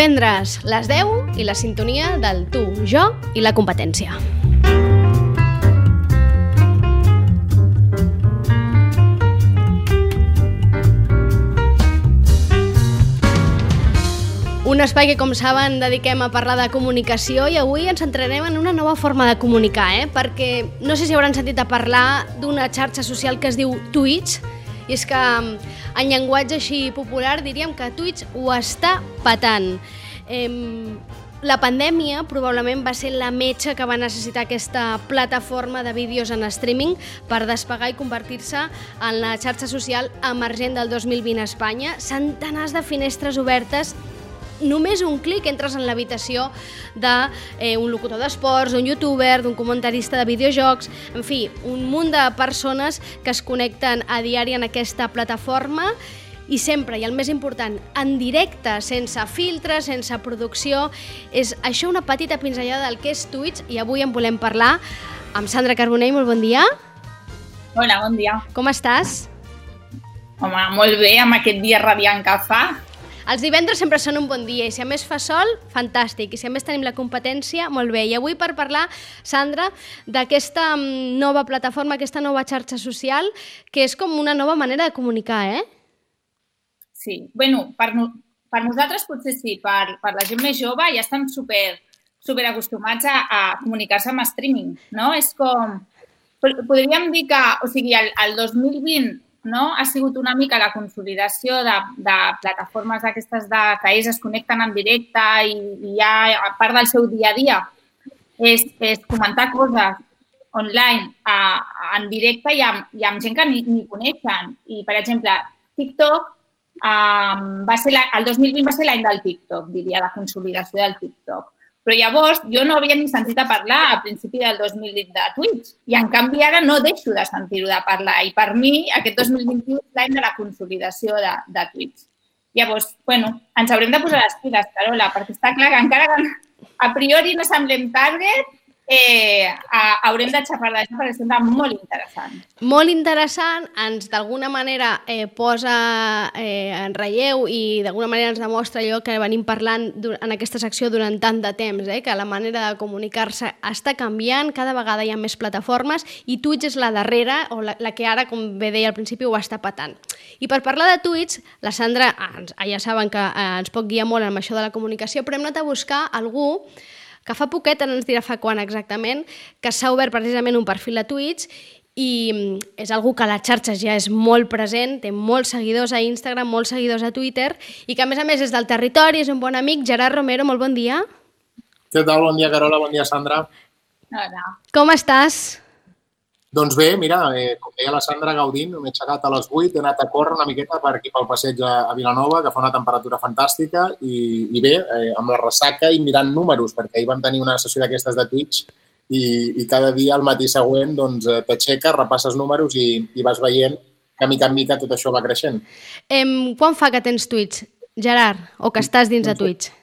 Divendres, les 10 i la sintonia del tu, jo i la competència. Un espai que, com saben, dediquem a parlar de comunicació i avui ens centrarem en una nova forma de comunicar, eh? perquè no sé si hauran sentit a parlar d'una xarxa social que es diu Twitch, i és que en llenguatge així popular diríem que Twitch ho està patant. Eh, la pandèmia probablement va ser la metge que va necessitar aquesta plataforma de vídeos en streaming per despegar i convertir-se en la xarxa social emergent del 2020 a Espanya. Centenars de finestres obertes només un clic entres en l'habitació d'un eh, un locutor d'esports, d'un youtuber, d'un comentarista de videojocs, en fi, un munt de persones que es connecten a diari en aquesta plataforma i sempre, i el més important, en directe, sense filtres, sense producció. És això una petita pinzellada del que és Twitch i avui en volem parlar amb Sandra Carbonell. Molt bon dia. Hola, bon dia. Com estàs? Home, molt bé, amb aquest dia radiant que fa. Els divendres sempre són un bon dia i si a més fa sol, fantàstic. I si a més tenim la competència, molt bé. I avui per parlar, Sandra, d'aquesta mm, nova plataforma, aquesta nova xarxa social, que és com una nova manera de comunicar, eh? Sí, bueno, per, no, per nosaltres potser sí, per, per la gent més jove ja estan super, super acostumats a, a comunicar-se amb streaming, no? És com... Podríem dir que, o sigui, el, el 2020 no? ha sigut una mica la consolidació de, de plataformes d'aquestes de, que ells es connecten en directe i, i ja a part del seu dia a dia és, és comentar coses online a, en directe i amb, i amb gent que ni, ni coneixen. I, per exemple, TikTok um, va ser la, el 2020 va ser l'any del TikTok, diria, la consolidació del TikTok. Però llavors jo no havia ni sentit a parlar a principi del 2020 de Twitch i en canvi ara no deixo de sentir-ho de parlar i per mi aquest 2021 és l'any de la consolidació de, de Twitch. Llavors, bueno, ens haurem de posar les piles, Carola, perquè està clar que encara que a priori no semblem target, eh, haurem de xerrar d'això perquè sembla molt interessant. Molt interessant, ens d'alguna manera eh, posa eh, en relleu i d'alguna manera ens demostra allò que venim parlant en aquesta secció durant tant de temps, eh, que la manera de comunicar-se està canviant, cada vegada hi ha més plataformes i Twitch és la darrera, o la, la que ara, com bé deia al principi, ho està patant. I per parlar de Twitch, la Sandra, ah, ja saben que eh, ens pot guiar molt amb això de la comunicació, però hem anat a buscar algú que fa poquet, ens dirà fa quan exactament, que s'ha obert precisament un perfil a Twitch i mm, és algú que a les xarxes ja és molt present, té molts seguidors a Instagram, molts seguidors a Twitter i que a més a més és del territori, és un bon amic. Gerard Romero, molt bon dia. Què tal? Bon dia, Carola. Bon dia, Sandra. Hola. Com estàs? Doncs bé, mira, eh, com deia la Sandra gaudint, m'he aixecat a les 8, he anat a córrer una miqueta per aquí pel passeig a, a Vilanova, que fa una temperatura fantàstica, i, i bé, eh, amb la ressaca i mirant números, perquè ahir vam tenir una sessió d'aquestes de Twitch i, i cada dia al matí següent doncs, eh, t'aixeques, repasses números i, i vas veient que mica en mica tot això va creixent. Em, quan fa que tens Twitch, Gerard, o que estàs dins de doncs Twitch?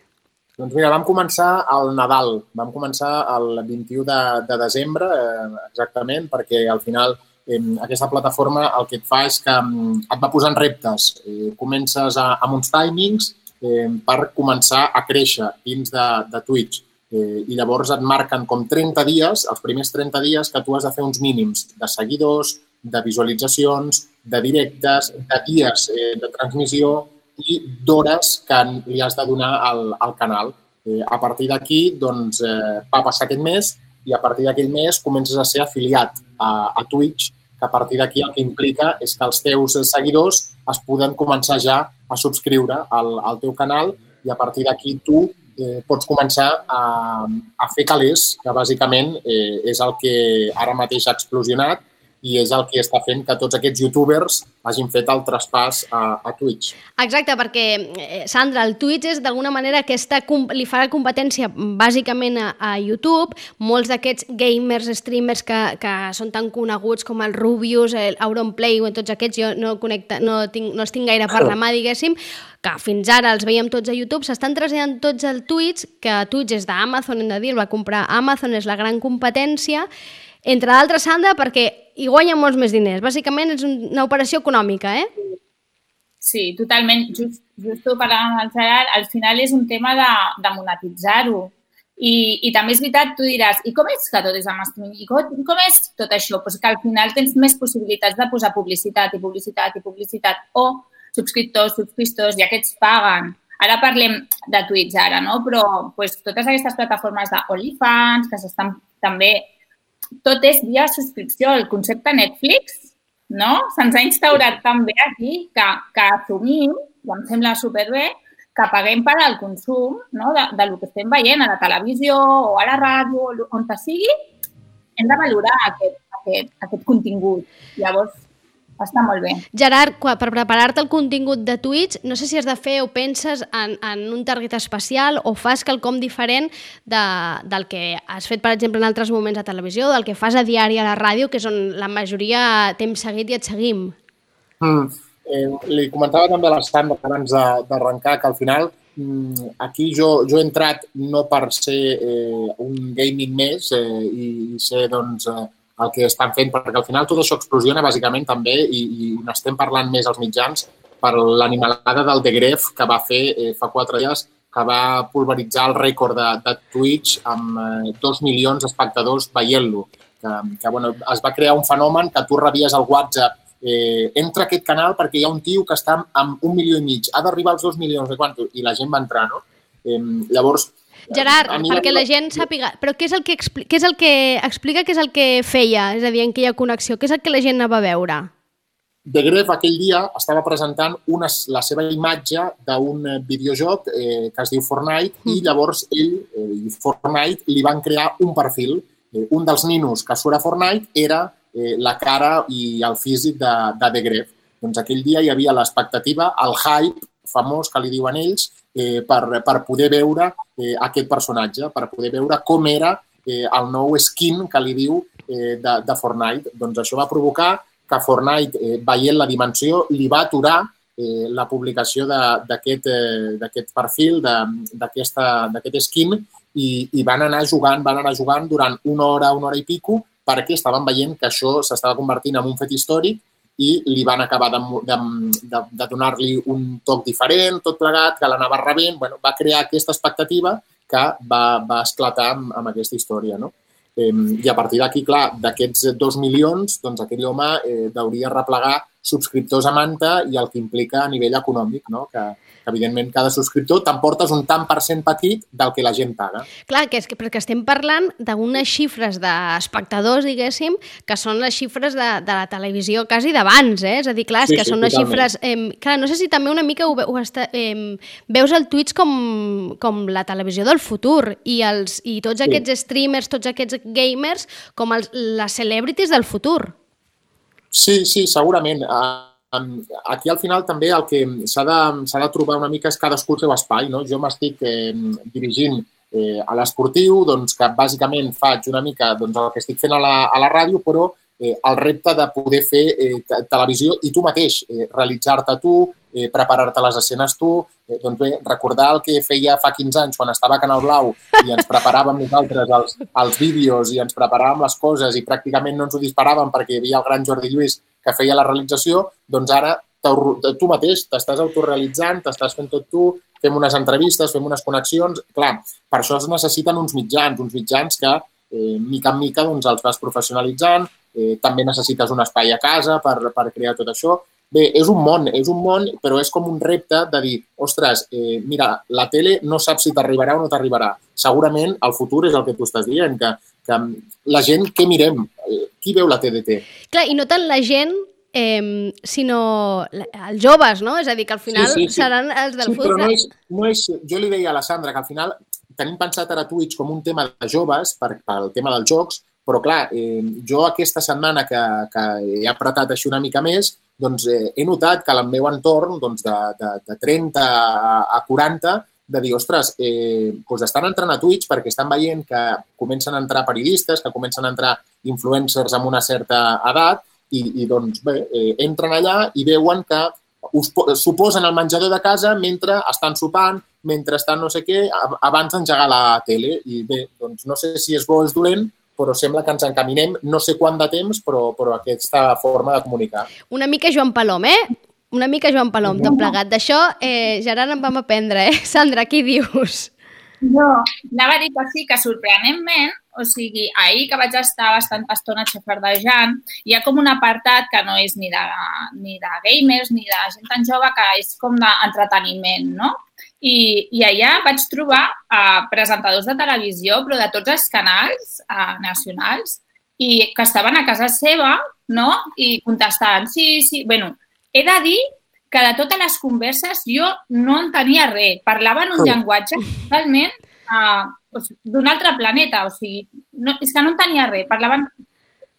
Doncs mira, vam començar al Nadal, vam començar el 21 de, de desembre, eh, exactament, perquè al final eh, aquesta plataforma el que et fa és que et va posant reptes. Eh, comences a, amb uns timings eh, per començar a créixer dins de, de Twitch. Eh, I llavors et marquen com 30 dies, els primers 30 dies, que tu has de fer uns mínims de seguidors, de visualitzacions, de directes, de dies eh, de transmissió, i d'hores que li has de donar al, al canal. Eh, a partir d'aquí, doncs, eh, va passar aquest mes i a partir d'aquell mes comences a ser afiliat a, a Twitch, que a partir d'aquí el que implica és que els teus seguidors es poden començar ja a subscriure al, al teu canal i a partir d'aquí tu eh, pots començar a, a fer calés, que bàsicament eh, és el que ara mateix ha explosionat i és el que està fent que tots aquests youtubers hagin fet el traspàs a, a Twitch. Exacte, perquè, eh, Sandra, el Twitch és d'alguna manera aquesta, li farà competència bàsicament a, a YouTube. Molts d'aquests gamers, streamers que, que són tan coneguts com el Rubius, el Auronplay o tots aquests, jo no, connecta, no, tinc, no els tinc gaire per la mà, diguéssim, que fins ara els veiem tots a YouTube, s'estan traslladant tots al Twitch, que Twitch és d'Amazon, hem de dir, va comprar Amazon, és la gran competència, entre d'altres, Sandra, perquè hi guanyen molts més diners. Bàsicament és una operació econòmica, eh? Sí, totalment. Just, just tu parlant amb el Gerard, al final és un tema de, de monetitzar-ho. I, I també és veritat, tu diràs, i com és que tot és amb streaming? I com, com és tot això? Pues que al final tens més possibilitats de posar publicitat i publicitat i publicitat o subscriptors, subscriptors, ja que ets paguen. Ara parlem de Twitch ara, no? Però pues, totes aquestes plataformes d'OnlyFans, que s'estan també... Tot és via subscripció. El concepte Netflix no? Se'ns ha instaurat també aquí que, que assumim, i em sembla superbé, que paguem per al consum no? de, de lo que estem veient a la televisió o a la ràdio, on sigui, hem de valorar aquest, aquest, aquest contingut. Llavors, està molt bé. Gerard, per preparar-te el contingut de Twitch, no sé si has de fer o penses en, en un target especial o fas quelcom diferent de, del que has fet, per exemple, en altres moments a televisió, del que fas a diari a la ràdio, que és on la majoria t'hem seguit i et seguim. Mm. Eh, li comentava també a l'Estant abans d'arrencar que al final mm, aquí jo, jo he entrat no per ser eh, un gaming més eh, i ser doncs, eh, el que estan fent, perquè al final tot això explosiona bàsicament també i, i n'estem parlant més als mitjans per l'animalada del De Gref que va fer eh, fa quatre dies que va pulveritzar el rècord de, de Twitch amb eh, dos milions d'espectadors veient-lo. Que, que bueno, es va crear un fenomen que tu rebies al WhatsApp eh, entra a aquest canal perquè hi ha un tio que està amb un milió i mig, ha d'arribar als dos milions de quant, i la gent va entrar, no? Eh, llavors, Gerard, perquè la gent sàpiga... Però què és, el que què és el que explica què és el que feia, és a dir, en aquella connexió? Què és el que la gent anava a veure? De Gref aquell dia estava presentant una, la seva imatge d'un videojoc eh, que es diu Fortnite mm. i llavors ell eh, i Fortnite li van crear un perfil. Eh, un dels ninos que surt a Fortnite era eh, la cara i el físic de, de De Gref. Doncs aquell dia hi havia l'expectativa, el hype famós que li diuen ells, eh, per, per poder veure eh, aquest personatge, per poder veure com era eh, el nou skin que li diu eh, de, de Fortnite. Doncs això va provocar que Fortnite, eh, veient la dimensió, li va aturar eh, la publicació d'aquest eh, perfil, d'aquest skin, i, i van anar jugant, van anar jugant durant una hora, una hora i pico, perquè estaven veient que això s'estava convertint en un fet històric i li van acabar de, de, de, de donar-li un toc diferent, tot plegat, que l'anava rebent, bueno, va crear aquesta expectativa que va, va esclatar amb, amb aquesta història. No? Eh, I a partir d'aquí, clar, d'aquests dos milions, doncs aquell home eh, hauria replegar subscriptors a manta i el que implica a nivell econòmic, no? que, evidentment cada subscriptor t'emportes un tant per cent petit del que la gent paga. Clar, que és que, perquè estem parlant d'unes xifres d'espectadors, diguéssim, que són les xifres de, de la televisió quasi d'abans, eh? És a dir, clar, és sí, que sí, són unes xifres... Eh, clar, no sé si també una mica ho, ho està, eh, veus el Twitch com, com la televisió del futur i, els, i tots sí. aquests streamers, tots aquests gamers, com els, les celebrities del futur. Sí, sí, segurament. Uh, aquí al final també el que s'ha de, de trobar una mica és cadascú el seu espai. No? Jo m'estic eh, dirigint eh, a l'esportiu, doncs, que bàsicament faig una mica doncs, el que estic fent a la, a la ràdio, però eh, el repte de poder fer eh, televisió i tu mateix, eh, realitzar-te tu, eh, preparar-te les escenes tu, eh, doncs bé, recordar el que feia fa 15 anys quan estava a Canal Blau i ens preparàvem nosaltres els, els vídeos i ens preparàvem les coses i pràcticament no ens ho disparàvem perquè hi havia el gran Jordi Lluís que feia la realització, doncs ara tu mateix t'estàs autorrealitzant, t'estàs fent tot tu, fem unes entrevistes, fem unes connexions. Clar, per això es necessiten uns mitjans, uns mitjans que eh, mica en mica doncs, els vas professionalitzant, eh, també necessites un espai a casa per, per crear tot això. Bé, és un món, és un món, però és com un repte de dir, ostres, eh, mira, la tele no sap si t'arribarà o no t'arribarà. Segurament el futur és el que tu estàs dient, que, que la gent, què mirem? Eh, qui veu la TDT? Clar, i no tant la gent, eh, sinó els joves, no? És a dir, que al final sí, sí, sí. seran els del sí, futur. Però no és, no és, jo li deia a la Sandra que al final tenim pensat ara Twitch com un tema de joves per, pel tema dels jocs, però clar, eh, jo aquesta setmana que, que he apretat així una mica més, doncs eh, he notat que al meu entorn, doncs de, de, de 30 a, a 40, de dir, ostres, eh, doncs estan entrant a Twitch perquè estan veient que comencen a entrar periodistes, que comencen a entrar influencers amb una certa edat i, i doncs bé, eh, entren allà i veuen que us suposen el menjador de casa mentre estan sopant, mentre estan no sé què, abans d'engegar la tele. I bé, doncs no sé si és bo o és dolent, però sembla que ens encaminem no sé quant de temps, però, però aquesta forma de comunicar. Una mica Joan Palom, eh? Una mica Joan Palom, tot plegat. D'això, eh, Gerard, en vam aprendre, eh? Sandra, què dius? No, anava a dir que sí, que sorprenentment, o sigui, ahir que vaig estar bastanta estona xafardejant, hi ha com un apartat que no és ni de, ni de gamers ni de gent tan jove, que és com d'entreteniment, no? I, I allà vaig trobar uh, presentadors de televisió, però de tots els canals uh, nacionals, i que estaven a casa seva, no? I contestaven, sí, sí... bueno, he de dir que de totes les converses jo no entenia res. Parlaven un llenguatge totalment uh, d'un altre planeta, o sigui, no, és que no entenia res. Parlaven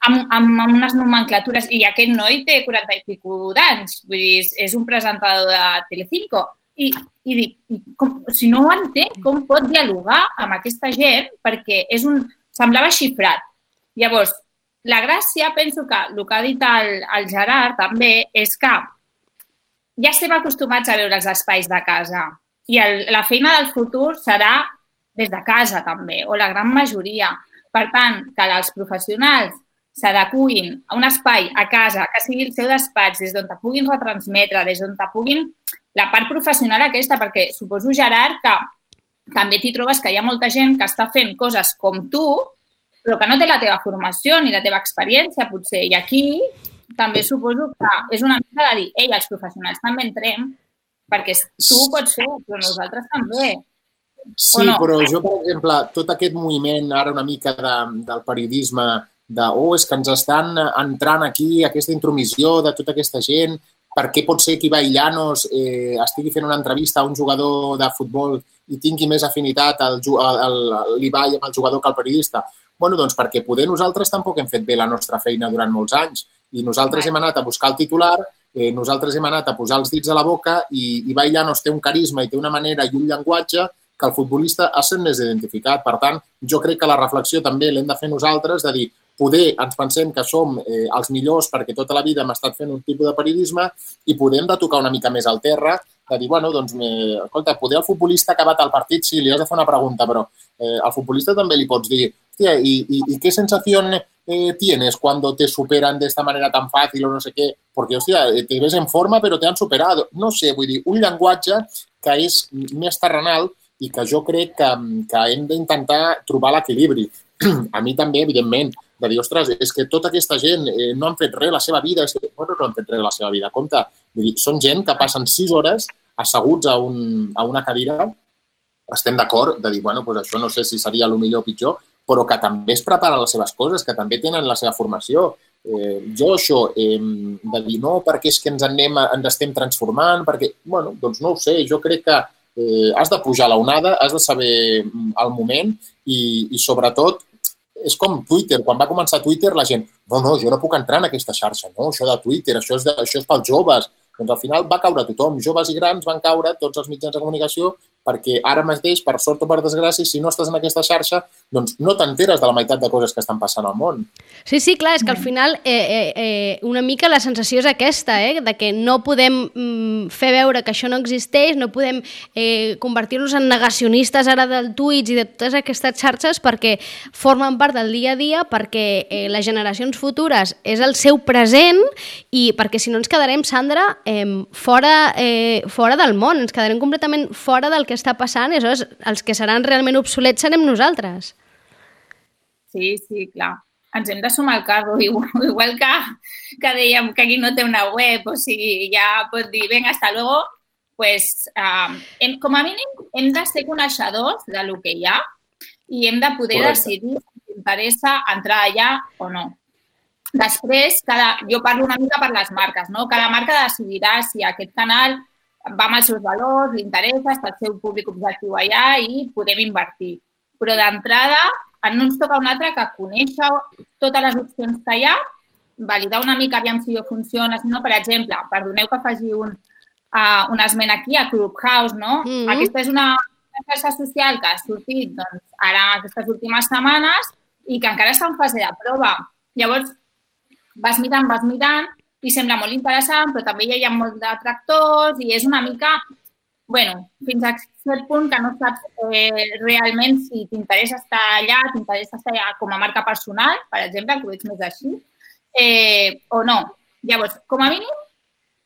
amb, amb, amb unes nomenclatures i aquest noi té 40 i pico d'anys, vull dir, és un presentador de Telecinco. I, i dic, com, si no ho entenc, com pot dialogar amb aquesta gent? Perquè és un, semblava xifrat. Llavors, la gràcia, penso que el que ha dit el, el Gerard també, és que ja estem acostumats a veure els espais de casa i el, la feina del futur serà des de casa també, o la gran majoria. Per tant, que els professionals s'adecuin a un espai a casa, que sigui el seu despatx, des d'on te puguin retransmetre, des d'on te puguin... La part professional aquesta, perquè suposo, Gerard, que també t'hi trobes que hi ha molta gent que està fent coses com tu, però que no té la teva formació ni la teva experiència, potser. I aquí també suposo que és una mica de dir, ei, els professionals també entrem, perquè tu ho pots fer, però nosaltres també. Sí, no? però jo, per exemple, tot aquest moviment ara una mica de, del periodisme, de, oh, és que ens estan entrant aquí aquesta intromissió de tota aquesta gent, per què pot ser que Ibai Llanos eh, estigui fent una entrevista a un jugador de futbol i tingui més afinitat l'Ibai amb el jugador que el periodista? Bueno, doncs perquè poder nosaltres tampoc hem fet bé la nostra feina durant molts anys i nosaltres hem anat a buscar el titular, eh, nosaltres hem anat a posar els dits a la boca i Ibai Llanos té un carisma i té una manera i un llenguatge que el futbolista ha sent més identificat. Per tant, jo crec que la reflexió també l'hem de fer nosaltres, de dir, poder ens pensem que som eh, els millors perquè tota la vida hem estat fent un tipus de periodisme i podem de tocar una mica més al terra, de dir, bueno, doncs, eh, escolta, poder el futbolista ha acabat el partit, sí, li has de fer una pregunta, però eh, al futbolista també li pots dir, hòstia, i, i, i què sensació eh, tienes cuando te superan de esta manera tan fàcil o no sé què? Perquè, hòstia, eh, te ves en forma però te han superat. No sé, vull dir, un llenguatge que és més terrenal i que jo crec que, que hem d'intentar trobar l'equilibri. A mi també, evidentment, de dir, ostres, és que tota aquesta gent eh, no han fet res la seva vida, és que, bueno, no han fet res la seva vida, compte, vull dir, són gent que passen sis hores asseguts a, un, a una cadira, estem d'acord de dir, bueno, doncs això no sé si seria el millor o pitjor, però que també es preparen les seves coses, que també tenen la seva formació. Eh, jo això, eh, de dir no, perquè és que ens anem, ens estem transformant, perquè, bueno, doncs no ho sé, jo crec que eh, has de pujar la onada, has de saber mm, el moment i, i sobretot és com Twitter. Quan va començar Twitter, la gent, no, no, jo no puc entrar en aquesta xarxa, no, això de Twitter, això és, de, això és pels joves. Doncs al final va caure tothom, joves i grans van caure, tots els mitjans de comunicació, perquè ara mateix, per sort o per desgràcia, si no estàs en aquesta xarxa, doncs no t'enteres de la meitat de coses que estan passant al món. Sí, sí, clar, és que al final eh, eh, eh, una mica la sensació és aquesta, eh, de que no podem mm, fer veure que això no existeix, no podem eh, convertir-nos en negacionistes ara del Twitch i de totes aquestes xarxes perquè formen part del dia a dia, perquè eh, les generacions futures és el seu present i perquè si no ens quedarem, Sandra, eh, fora, eh, fora del món, ens quedarem completament fora del que està passant i aleshores els que seran realment obsolets serem nosaltres. Sí, sí, clar. Ens hem de sumar al carro, igual, igual que, que dèiem que aquí no té una web, o sigui, ja pot dir, vinga, hasta luego, pues, uh, hem, com a mínim hem de ser coneixedors de lo que hi ha i hem de poder Correcte. decidir si interessa entrar allà o no. Després, cada, jo parlo una mica per les marques, no? Cada marca decidirà si aquest canal va amb els seus valors, li interessa, està el seu públic objectiu allà i podem invertir. Però d'entrada, no ens toca un altre que conèixer totes les opcions que hi ha, validar una mica aviam si jo funciona, si no, per exemple, perdoneu que faci un, uh, un esment aquí a Clubhouse, no? Mm -hmm. Aquesta és una, una xarxa social que ha sortit doncs, ara aquestes últimes setmanes i que encara està en fase de prova. Llavors, vas mirant, vas mirant i sembla molt interessant, però també hi ha molt de tractors i és una mica, bueno, fins a cert punt que no saps eh, realment si t'interessa estar allà, t'interessa estar allà com a marca personal, per exemple, que ho veig més així, eh, o no. Llavors, com a mínim,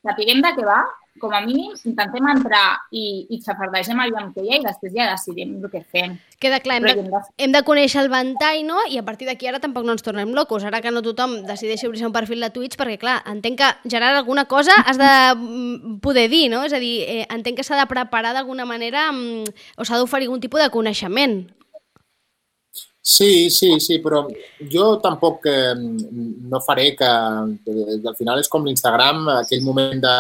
sapiguem de què va, com a mínim intentem entrar i, i xafardegem aviam què hi ha i després ja decidim el que fem. Queda clar, hem de, hem de conèixer el ventall, no? I a partir d'aquí ara tampoc no ens tornem locos. Ara que no tothom decideix obrir un perfil de Twitch, perquè clar, entenc que, Gerard, alguna cosa has de mm, poder dir, no? És a dir, eh, entenc que s'ha de preparar d'alguna manera mm, o s'ha d'oferir algun tipus de coneixement. Sí, sí, sí, però jo tampoc eh, no faré que, que al final és com l'Instagram, aquell moment de,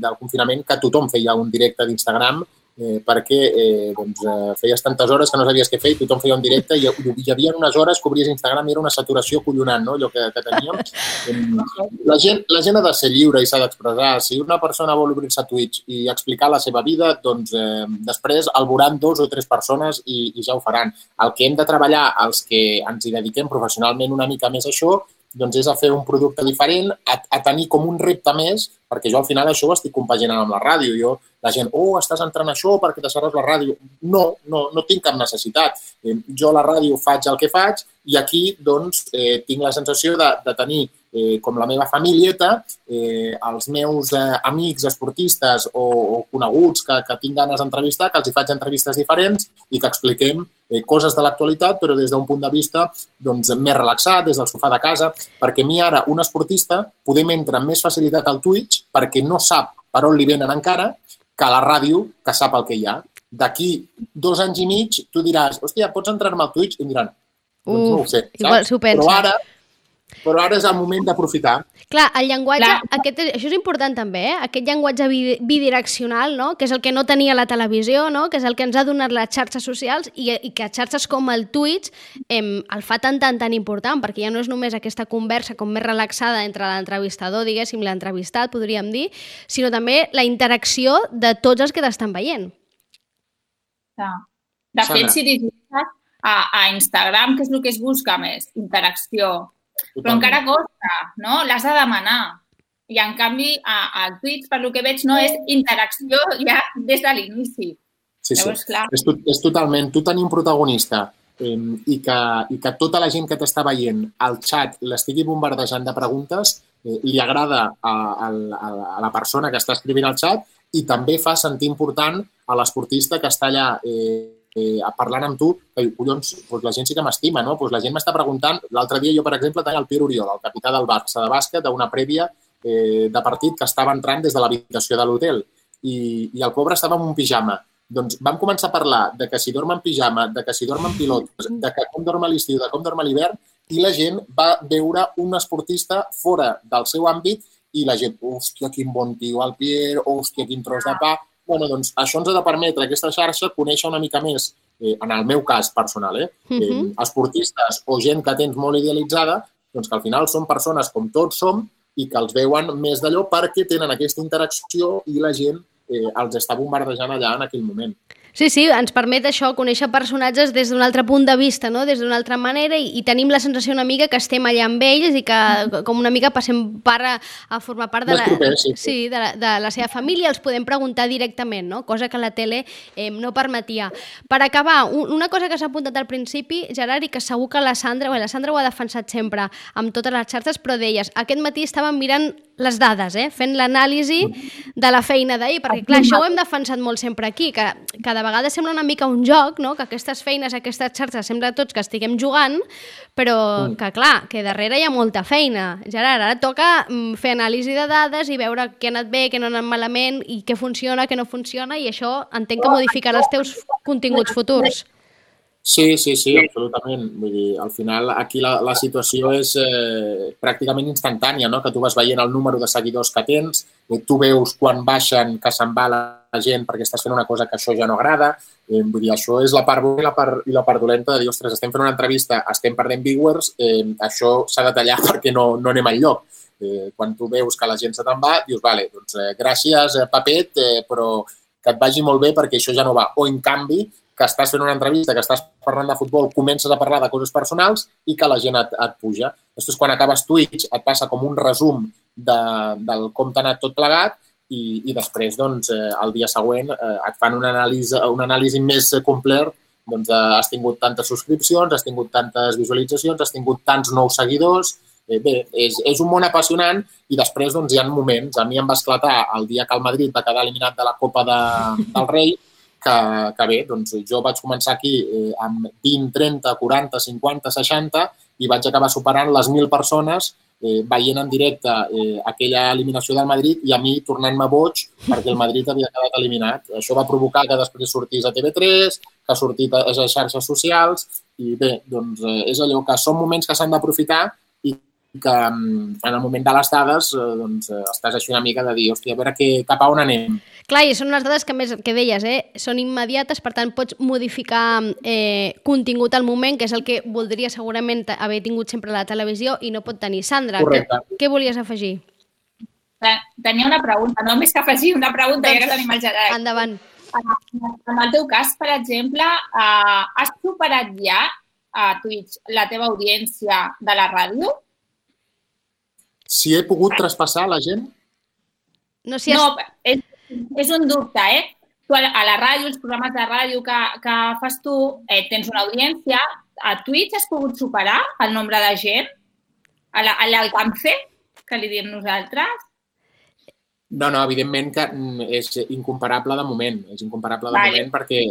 del confinament que tothom feia un directe d'Instagram eh, perquè eh, doncs, eh, feies tantes hores que no sabies què fer i tothom feia un directe i hi havia unes hores que obries Instagram i era una saturació collonant, no?, allò que, que teníem. La gent, la gent ha de ser lliure i s'ha d'expressar. Si una persona vol obrir-se a Twitch i explicar la seva vida, doncs eh, després el veuran dos o tres persones i, i ja ho faran. El que hem de treballar, els que ens hi dediquem professionalment una mica més a això, doncs és a fer un producte diferent, a, a tenir com un repte més, perquè jo al final això ho estic compaginant amb la ràdio. Jo, la gent, oh, estàs entrant això perquè deixaràs la ràdio. No, no, no tinc cap necessitat. Eh, jo a la ràdio faig el que faig i aquí doncs eh, tinc la sensació de, de tenir eh, com la meva famílieta, eh, els meus eh, amics esportistes o, o coneguts que, que tinc ganes d'entrevistar, que els hi faig entrevistes diferents i que expliquem eh, coses de l'actualitat, però des d'un punt de vista doncs, més relaxat, des del sofà de casa, perquè a mi ara, un esportista, podem entrar amb més facilitat al Twitch perquè no sap per on li venen encara que a la ràdio, que sap el que hi ha. D'aquí dos anys i mig, tu diràs, hòstia, pots entrar-me al Twitch? I em diran, doncs no ho sé, saps? Igual s'ho pensa. Però ara, però ara és el moment d'aprofitar. Clar, el llenguatge, Clar. Aquest, això és important també, eh? aquest llenguatge bidireccional, no? que és el que no tenia la televisió, no? que és el que ens ha donat les xarxes socials i, i que xarxes com el Twitch em, el fa tan, tan, tan important, perquè ja no és només aquesta conversa com més relaxada entre l'entrevistador, diguéssim, l'entrevistat, podríem dir, sinó també la interacció de tots els que t'estan veient. De fet, si dirigeixes a, a Instagram, què és el que es busca més? Interacció, Totalment. Però encara costa, no? L'has de demanar. I, en canvi, a, a Twitch, per lo que veig, no és interacció ja des de l'inici. Sí, Llavors, sí. Clar. És, és totalment... Tu tenir un protagonista eh, i, que, i que tota la gent que t'està veient al xat l'estigui bombardejant de preguntes, eh, li agrada a, a, a la persona que està escrivint al xat i també fa sentir important a l'esportista que està allà eh, eh, parlant amb tu, que diu, collons, doncs la gent sí que m'estima, no? Doncs la gent m'està preguntant, l'altre dia jo, per exemple, tenia el Pierre Oriol, el capità del Barça de bàsquet, d'una prèvia eh, de partit que estava entrant des de l'habitació de l'hotel i, i el pobre estava en un pijama. Doncs vam començar a parlar de que si dorm en pijama, de que si dorm en pilotes, de que com dorm a l'estiu, de com dorm a l'hivern, i la gent va veure un esportista fora del seu àmbit i la gent, hòstia, quin bon tio el Pierre, hòstia, quin tros de pa, bueno, doncs això ens ha de permetre aquesta xarxa conèixer una mica més, eh, en el meu cas personal, eh, uh -huh. eh, esportistes o gent que tens molt idealitzada, doncs que al final són persones com tots som i que els veuen més d'allò perquè tenen aquesta interacció i la gent eh, els està bombardejant allà en aquell moment. Sí, sí, ens permet això, conèixer personatges des d'un altre punt de vista, no? des d'una altra manera, i, i tenim la sensació una mica que estem allà amb ells i que com una mica passem part a, a formar part de la, sí, sí, de, la, de la seva família, els podem preguntar directament, no? cosa que la tele eh, no permetia. Per acabar, un, una cosa que s'ha apuntat al principi, Gerard, i que segur que la Sandra, bé, la Sandra ho ha defensat sempre amb totes les xarxes, però deies, aquest matí estàvem mirant les dades, eh? fent l'anàlisi de la feina d'ahir, perquè clar, això ho hem defensat molt sempre aquí, que cada de vegades sembla una mica un joc, no? que aquestes feines, aquestes xarxes, sembla tots que estiguem jugant, però mm. que clar, que darrere hi ha molta feina. Gerard, ara toca mm, fer anàlisi de dades i veure què ha anat bé, què no ha anat malament, i què funciona, què no funciona, i això entenc que modificarà els teus continguts futurs. Sí, sí, sí, absolutament. Vull dir, al final aquí la, la situació és eh, pràcticament instantània, no? que tu vas veient el número de seguidors que tens, i tu veus quan baixen que se'n va la gent perquè estàs fent una cosa que això ja no agrada. Eh, vull dir, això és la part bona i la part, i la part dolenta de dir, ostres, estem fent una entrevista, estem perdent viewers, eh, això s'ha de tallar perquè no, no anem enlloc. Eh, quan tu veus que la gent se te'n va, dius, vale, doncs eh, gràcies, eh, Papet, eh, però que et vagi molt bé perquè això ja no va. O, en canvi, que estàs fent una entrevista, que estàs parlant de futbol, comences a parlar de coses personals i que la gent et, et puja. Després, quan acabes Twitch, et passa com un resum de, del com t'ha anat tot plegat i, i després, doncs, eh, el dia següent eh, et fan una anàlisi, una anàlisi més complet doncs, eh, has tingut tantes subscripcions, has tingut tantes visualitzacions, has tingut tants nous seguidors Eh, bé, és, és un món apassionant i després doncs, hi ha moments. A mi em va esclatar el dia que el Madrid va quedar eliminat de la Copa de, del Rei, que, que bé, doncs jo vaig començar aquí eh, amb 20, 30, 40, 50, 60 i vaig acabar superant les 1.000 persones eh, veient en directe eh, aquella eliminació del Madrid i a mi tornant-me boig perquè el Madrid havia quedat eliminat. Això va provocar que després sortís a TV3, que ha sortit a les xarxes socials i bé, doncs eh, és allò que són moments que s'han d'aprofitar que mm, en el moment de les dades eh, doncs, eh, estàs així una mica de dir, hòstia, a veure que, cap a on anem. Clar, i són unes dades que, més que deies, eh? són immediates, per tant pots modificar eh, contingut al moment, que és el que voldria segurament haver tingut sempre a la televisió i no pot tenir. Sandra, Correcte. què, què volies afegir? Tenia una pregunta, no més que afegir una pregunta, doncs, ja que tenim el Gerard. Endavant. En el teu cas, per exemple, eh, has superat ja a Twitch la teva audiència de la ràdio? Si he pogut traspassar la gent? No, si has... no és, és un dubte, eh? Tu a la ràdio, els programes de ràdio que, que fas tu, eh, tens una audiència. A Twitch has pogut superar el nombre de gent? A l'alcance, que li diem nosaltres? No, no, evidentment que és incomparable de moment. És incomparable de vale. moment perquè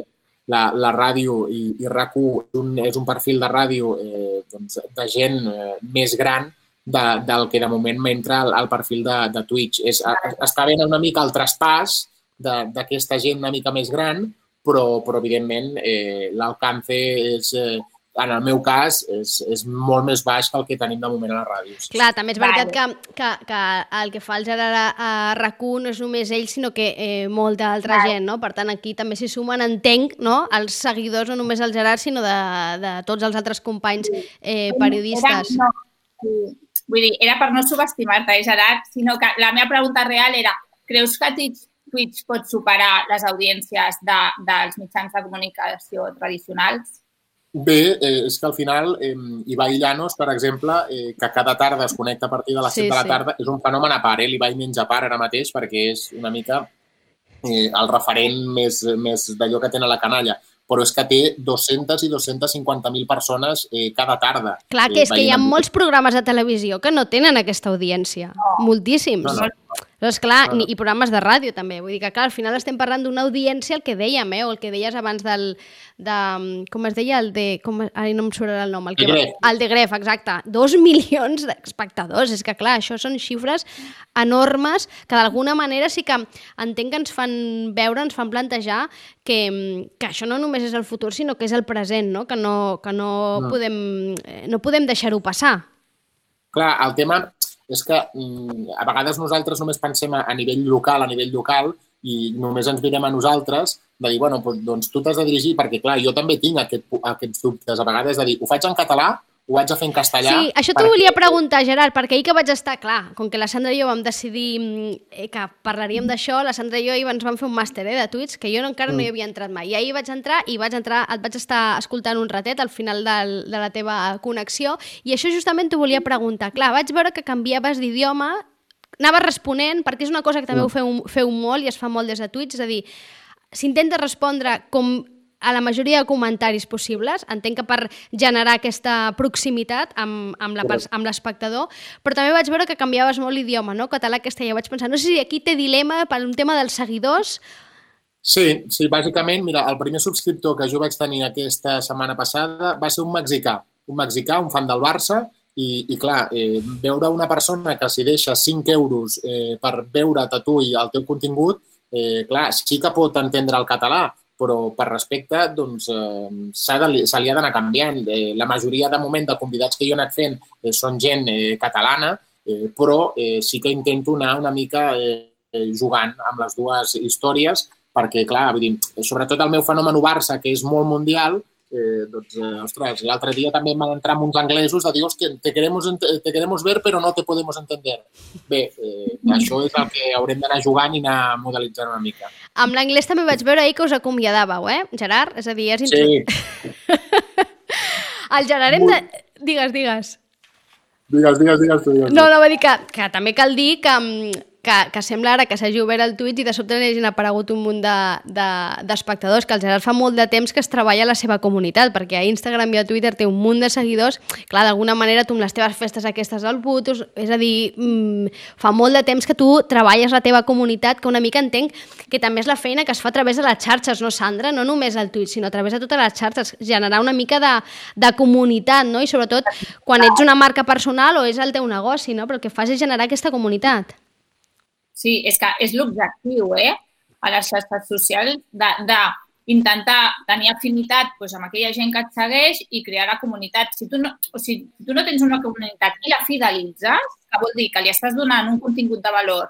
la, la ràdio i, i RAC1 és un, és un perfil de ràdio eh, doncs, de gent eh, més gran de, del que de moment m'entra al, al perfil de, de Twitch. És, està ben una mica el traspàs d'aquesta gent una mica més gran, però, però evidentment eh, l'alcance és, eh, en el meu cas, és, és molt més baix que el que tenim de moment a la ràdio. Sí. Clar, també és veritat vale. que, que, que el que fa el Gerard a, a rac no és només ell, sinó que eh, molta altra vale. gent, no? Per tant, aquí també s'hi sumen, entenc, no? els seguidors, no només el Gerard, sinó de, de tots els altres companys eh, periodistes. No, Vull dir, era per no subestimar-te, eh, Gerard, sinó que la meva pregunta real era creus que Twitch, Twitch pot superar les audiències de, dels mitjans de comunicació tradicionals? Bé, eh, és que al final eh, Ibai Llanos, per exemple, eh, que cada tarda es connecta a partir de les sí, 7 de la tarda, sí. és un fenomen a part, eh? l'Ibai menja a part ara mateix perquè és una mica eh, el referent més, més d'allò que tenen la canalla però és que té 200 i 250.000 persones eh, cada tarda. Clar, que eh, és que hi ha molts programes de televisió que no tenen aquesta audiència. No. Moltíssims. No, no. Però, esclar, no, no. i programes de ràdio també. Vull dir que, clar, al final estem parlant d'una audiència, el que dèiem, eh? o el que deies abans del... De, com es deia? El de... Com, ara no em surt el nom. El, que, Gref. el de Gref, exacte. Dos milions d'espectadors. És que, clar, això són xifres enormes que d'alguna manera sí que entenc que ens fan veure, ens fan plantejar que, que això no només és el futur, sinó que és el present, no? que no, que no, no. podem, eh, no podem deixar-ho passar. Clar, el tema és que mm, a vegades nosaltres només pensem a, a nivell local, a nivell local, i només ens mirem a nosaltres de dir, bueno, doncs tu t'has de dirigir, perquè clar, jo també tinc aquest, aquests dubtes. A vegades de dir, ho faig en català ho vaig a fer en castellà. Sí, això t'ho perquè... volia preguntar, Gerard, perquè ahir que vaig estar, clar, com que la Sandra i jo vam decidir eh, que parlaríem d'això, la Sandra i jo ahir ens vam fer un màster eh, de Twitch, que jo encara no hi mm. havia entrat mai. I ahir vaig entrar i vaig entrar, et vaig estar escoltant un ratet al final del, de la teva connexió, i això justament t'ho volia preguntar. Clar, vaig veure que canviaves d'idioma, anaves responent, perquè és una cosa que també mm. ho feu, feu molt i es fa molt des de Twitch, és a dir, s'intenta respondre com a la majoria de comentaris possibles. Entenc que per generar aquesta proximitat amb, amb l'espectador, però també vaig veure que canviaves molt l'idioma, no? Català, castellà. Vaig pensar, no sé si aquí té dilema per un tema dels seguidors... Sí, sí, bàsicament, mira, el primer subscriptor que jo vaig tenir aquesta setmana passada va ser un mexicà, un mexicà, un fan del Barça, i, i clar, eh, veure una persona que s'hi deixa 5 euros eh, per veure't a tu i el teu contingut, eh, clar, sí que pot entendre el català, però per respecte doncs, eh, se li ha d'anar canviant. Eh, la majoria de moment de convidats que jo he anat fent eh, són gent eh, catalana, eh, però eh, sí que intento anar una mica eh, jugant amb les dues històries perquè, clar, vull dir, sobretot el meu fenomen Barça, que és molt mundial, eh, doncs, eh, ostres, l'altre dia també m'han entrat uns anglesos de dir, hòstia, te queremos, te queremos ver però no te podemos entender. Bé, eh, això és el que haurem d'anar jugant i anar modelitzant una mica. Amb l'anglès també vaig veure ahir que us acomiadàveu, eh, Gerard? És a dir, és... Sí. el Gerard hem de... Digues, digues. Digues, digues, digues tu. Digues, no, no, va dir que, que també cal dir que mm, que, que sembla ara que s'hagi obert el tuit i de sobte n'hagin aparegut un munt d'espectadors, de, de, que el Gerard fa molt de temps que es treballa a la seva comunitat, perquè a Instagram i a Twitter té un munt de seguidors, clar, d'alguna manera tu amb les teves festes aquestes al putos, és a dir, mmm, fa molt de temps que tu treballes la teva comunitat, que una mica entenc que també és la feina que es fa a través de les xarxes, no, Sandra? No només el tuit, sinó a través de totes les xarxes, generar una mica de, de comunitat, no? I sobretot quan ets una marca personal o és el teu negoci, no? Però el que fas és generar aquesta comunitat. Sí, és que és l'objectiu, eh? A les xarxes socials de, de intentar tenir afinitat doncs, amb aquella gent que et segueix i crear la comunitat. Si tu, no, o sigui, si tu no tens una comunitat i la fidelitzes, que vol dir que li estàs donant un contingut de valor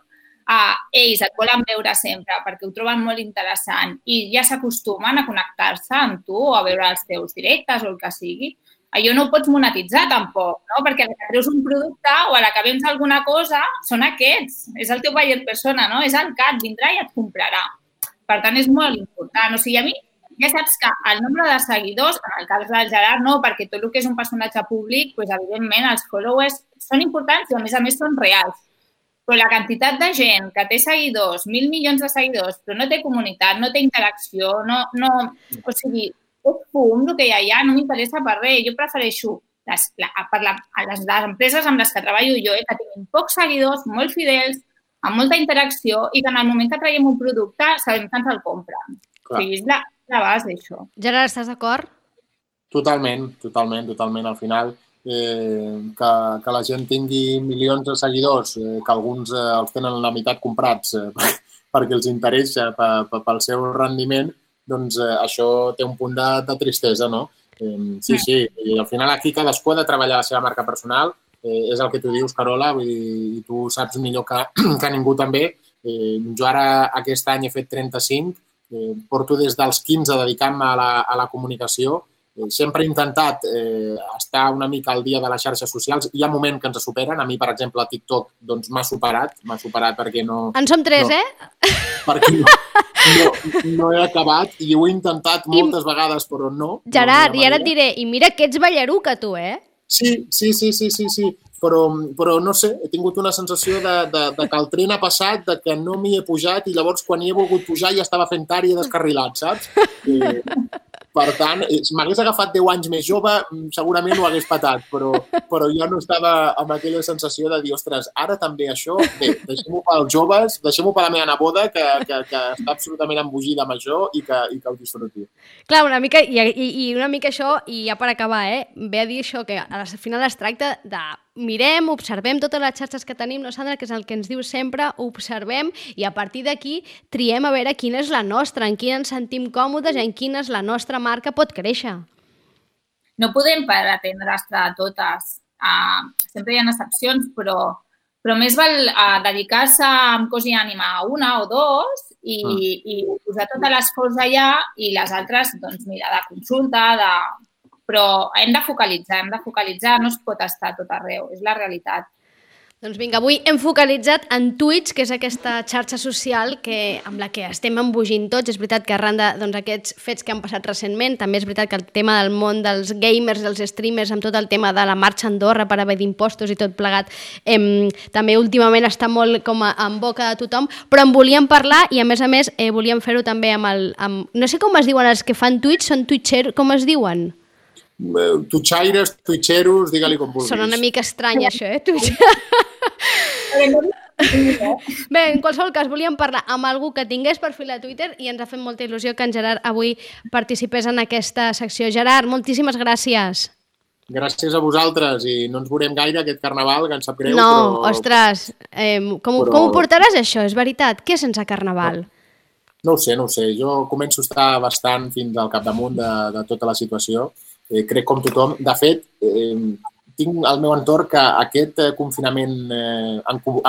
a ells, et volen veure sempre perquè ho troben molt interessant i ja s'acostumen a connectar-se amb tu o a veure els teus directes o el que sigui, allò no ho pots monetitzar tampoc, no? perquè la que treus un producte o a la que vens alguna cosa són aquests, és el teu buyer persona, no? és el CAT, vindrà i et comprarà. Per tant, és molt important. O sigui, a mi ja saps que el nombre de seguidors, en el cas del Gerard no, perquè tot el que és un personatge públic, doncs, evidentment els followers són importants i a més a més són reals. Però la quantitat de gent que té seguidors, mil milions de seguidors, però no té comunitat, no té interacció, no, no, o sigui, és fum el que hi ha allà, no m'interessa per res. Jo prefereixo les, la, per la, les, les empreses amb les que treballo jo, eh, que tinguin pocs seguidors, molt fidels, amb molta interacció i que en el moment que traiem un producte sabem que ens el compren. Clar. O sigui, és la, la base d'això. Gerard, estàs d'acord? Totalment, totalment, totalment. Al final, eh, que, que la gent tingui milions de seguidors, eh, que alguns eh, els tenen la meitat comprats eh, perquè els interessa pel seu rendiment, doncs eh, això té un punt de, de tristesa, no? Eh, sí, sí, i al final aquí cadascú ha de treballar la seva marca personal, eh, és el que tu dius, Carola, i, i tu saps millor que, que ningú també. Eh, jo ara aquest any he fet 35, eh, porto des dels 15 dedicant-me a, la, a la comunicació sempre he intentat eh, estar una mica al dia de les xarxes socials. Hi ha moments que ens superen. A mi, per exemple, TikTok doncs, m'ha superat. M'ha superat perquè no... En som tres, no, eh? Perquè no, no, no he acabat i ho he intentat moltes I... vegades, però no. Gerard, no i ara et diré, i mira que ets ballaruca, tu, eh? Sí, sí, sí, sí, sí, sí. Però, però no sé, he tingut una sensació de, de, de que el tren ha passat, de que no m'hi he pujat i llavors quan hi he volgut pujar ja estava fent i descarrilat, saps? Eh, per tant, eh, si m'hagués agafat 10 anys més jove, mm, segurament ho hagués patat, però, però jo no estava amb aquella sensació de dir, ostres, ara també això, bé, deixem-ho pels joves, deixem-ho per la meva neboda, que, que, que està absolutament embogida amb això i que, i que ho disfruti. Clar, una mica, i, i, i una mica això, i ja per acabar, eh, ve a dir això, que al final es tracta de mirem, observem totes les xarxes que tenim, no, Sandra, que és el que ens diu sempre, observem i a partir d'aquí triem a veure quina és la nostra, en quina ens sentim còmodes i en quina és la nostra marca pot créixer. No podem pretendre estar a totes. Uh, sempre hi ha excepcions, però, però més val uh, dedicar-se amb cos i ànima a una o dos i, mm. i posar totes les coses allà i les altres, doncs, mira, de consulta, de, però hem de focalitzar, hem de focalitzar, no es pot estar tot arreu, és la realitat. Doncs vinga, avui hem focalitzat en Twitch, que és aquesta xarxa social que, amb la que estem embogint tots. És veritat que arran d'aquests doncs, fets que han passat recentment, també és veritat que el tema del món dels gamers, dels streamers, amb tot el tema de la marxa a Andorra per haver d'impostos i tot plegat, em, també últimament està molt com a, en boca de tothom, però en volíem parlar i a més a més eh, volíem fer-ho també amb el... Amb, no sé com es diuen els que fan Twitch, són twitchers, com es diuen? Eh, tutxaires, twitcheros, digue-li com vulguis. Sona una mica estrany, això, eh? Bé, en qualsevol cas, volíem parlar amb algú que tingués perfil a Twitter i ens ha fet molta il·lusió que en Gerard avui participés en aquesta secció. Gerard, moltíssimes gràcies. Gràcies a vosaltres i no ens veurem gaire aquest carnaval, que ens sap greu, no, però... ostres, eh, com, però... com ho portaràs això? És veritat? Què sense carnaval? No, no ho sé, no ho sé. Jo començo a estar bastant fins al capdamunt de, de tota la situació eh, crec com tothom. De fet, eh, tinc al meu entorn que aquest eh, confinament eh,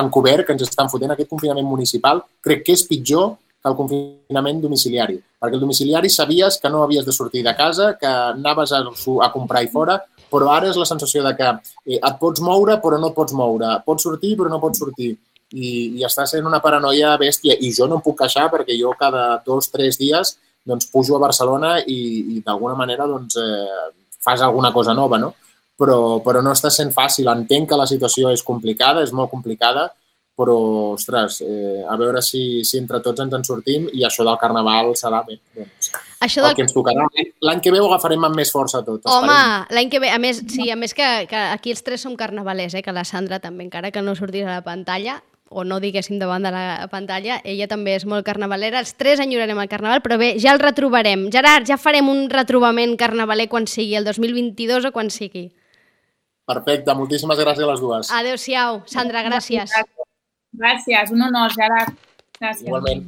encobert que ens estan fotent, aquest confinament municipal, crec que és pitjor que el confinament domiciliari. Perquè el domiciliari sabies que no havies de sortir de casa, que anaves a, a comprar i fora, però ara és la sensació de que eh, et pots moure però no et pots moure, pots sortir però no pots sortir i, i està sent una paranoia bèstia i jo no em puc queixar perquè jo cada dos, tres dies doncs pujo a Barcelona i, i d'alguna manera doncs, eh, fas alguna cosa nova, no? Però, però no està sent fàcil. Entenc que la situació és complicada, és molt complicada, però, ostres, eh, a veure si, si entre tots ens en sortim i això del carnaval serà bé. Doncs, Això el del... que ens tocarà. L'any que ve ho agafarem amb més força tot. Home, l'any que ve, a més, sí, a més que, que aquí els tres som carnavalers, eh, que la Sandra també, encara que no sortís a la pantalla, o no diguéssim davant de la pantalla, ella també és molt carnavalera. Els tres enyorarem el carnaval, però bé, ja el retrobarem. Gerard, ja farem un retrobament carnavaler quan sigui, el 2022 o quan sigui. Perfecte, moltíssimes gràcies a les dues. Adéu-siau. Sandra, gràcies. Gràcies, un honor, Gerard. Gràcies. Igualment.